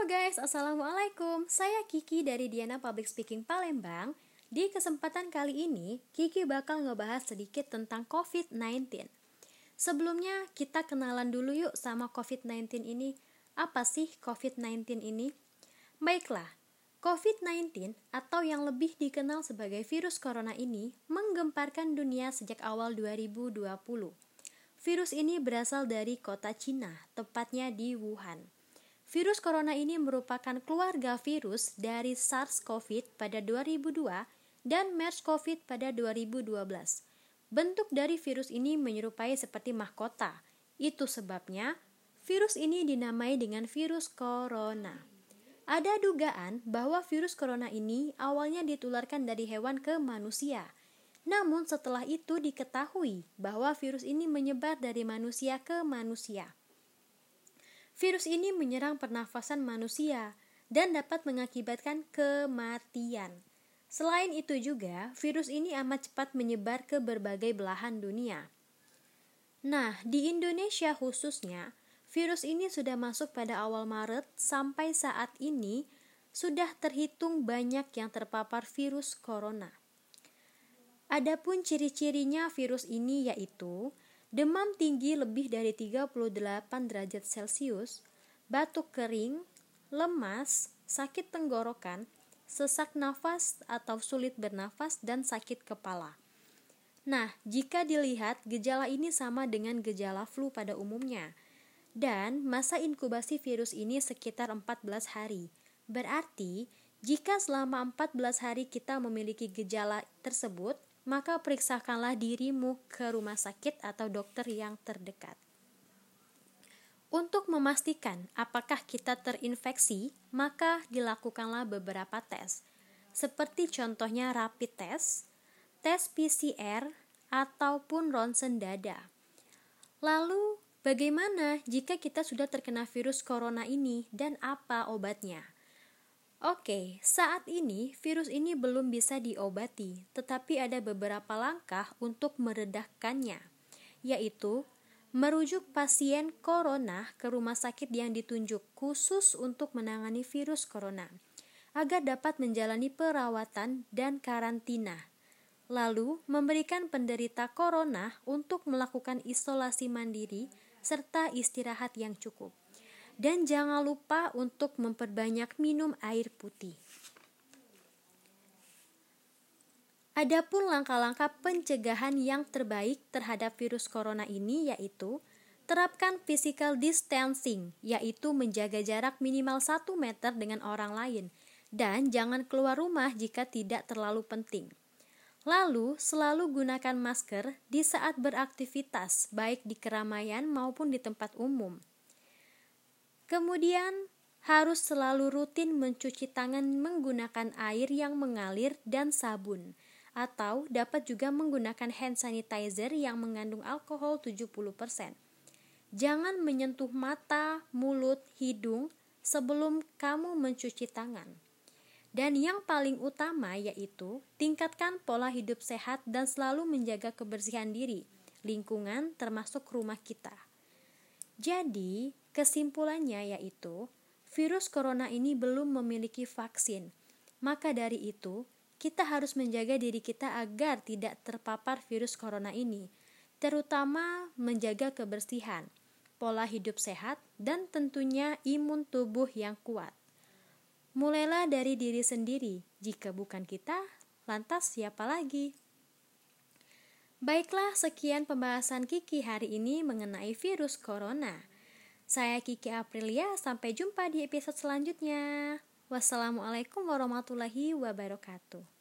Halo guys, Assalamualaikum Saya Kiki dari Diana Public Speaking Palembang Di kesempatan kali ini, Kiki bakal ngebahas sedikit tentang COVID-19 Sebelumnya, kita kenalan dulu yuk sama COVID-19 ini Apa sih COVID-19 ini? Baiklah, COVID-19 atau yang lebih dikenal sebagai virus corona ini menggemparkan dunia sejak awal 2020. Virus ini berasal dari kota Cina, tepatnya di Wuhan. Virus corona ini merupakan keluarga virus dari SARS-CoV pada 2002 dan MERS-CoV pada 2012. Bentuk dari virus ini menyerupai seperti mahkota. Itu sebabnya virus ini dinamai dengan virus corona. Ada dugaan bahwa virus corona ini awalnya ditularkan dari hewan ke manusia. Namun setelah itu diketahui bahwa virus ini menyebar dari manusia ke manusia. Virus ini menyerang pernafasan manusia dan dapat mengakibatkan kematian. Selain itu juga, virus ini amat cepat menyebar ke berbagai belahan dunia. Nah, di Indonesia khususnya, Virus ini sudah masuk pada awal Maret sampai saat ini sudah terhitung banyak yang terpapar virus corona. Adapun ciri-cirinya virus ini yaitu demam tinggi lebih dari 38 derajat Celcius, batuk kering, lemas, sakit tenggorokan, sesak nafas atau sulit bernafas dan sakit kepala. Nah, jika dilihat gejala ini sama dengan gejala flu pada umumnya, dan masa inkubasi virus ini sekitar 14 hari. Berarti, jika selama 14 hari kita memiliki gejala tersebut, maka periksakanlah dirimu ke rumah sakit atau dokter yang terdekat. Untuk memastikan apakah kita terinfeksi, maka dilakukanlah beberapa tes, seperti contohnya rapid test, tes PCR, ataupun ronsen dada. Lalu, Bagaimana jika kita sudah terkena virus corona ini dan apa obatnya? Oke, saat ini virus ini belum bisa diobati, tetapi ada beberapa langkah untuk meredahkannya, yaitu merujuk pasien corona ke rumah sakit yang ditunjuk khusus untuk menangani virus corona, agar dapat menjalani perawatan dan karantina. Lalu, memberikan penderita corona untuk melakukan isolasi mandiri serta istirahat yang cukup. Dan jangan lupa untuk memperbanyak minum air putih. Adapun langkah-langkah pencegahan yang terbaik terhadap virus corona ini yaitu terapkan physical distancing, yaitu menjaga jarak minimal 1 meter dengan orang lain, dan jangan keluar rumah jika tidak terlalu penting. Lalu, selalu gunakan masker di saat beraktivitas, baik di keramaian maupun di tempat umum. Kemudian, harus selalu rutin mencuci tangan menggunakan air yang mengalir dan sabun, atau dapat juga menggunakan hand sanitizer yang mengandung alkohol 70%. Jangan menyentuh mata, mulut, hidung sebelum kamu mencuci tangan. Dan yang paling utama yaitu tingkatkan pola hidup sehat dan selalu menjaga kebersihan diri, lingkungan termasuk rumah kita. Jadi, kesimpulannya yaitu virus corona ini belum memiliki vaksin. Maka dari itu, kita harus menjaga diri kita agar tidak terpapar virus corona ini, terutama menjaga kebersihan, pola hidup sehat, dan tentunya imun tubuh yang kuat. Mulailah dari diri sendiri. Jika bukan kita, lantas siapa lagi? Baiklah, sekian pembahasan Kiki hari ini mengenai virus corona. Saya Kiki Aprilia, sampai jumpa di episode selanjutnya. Wassalamualaikum warahmatullahi wabarakatuh.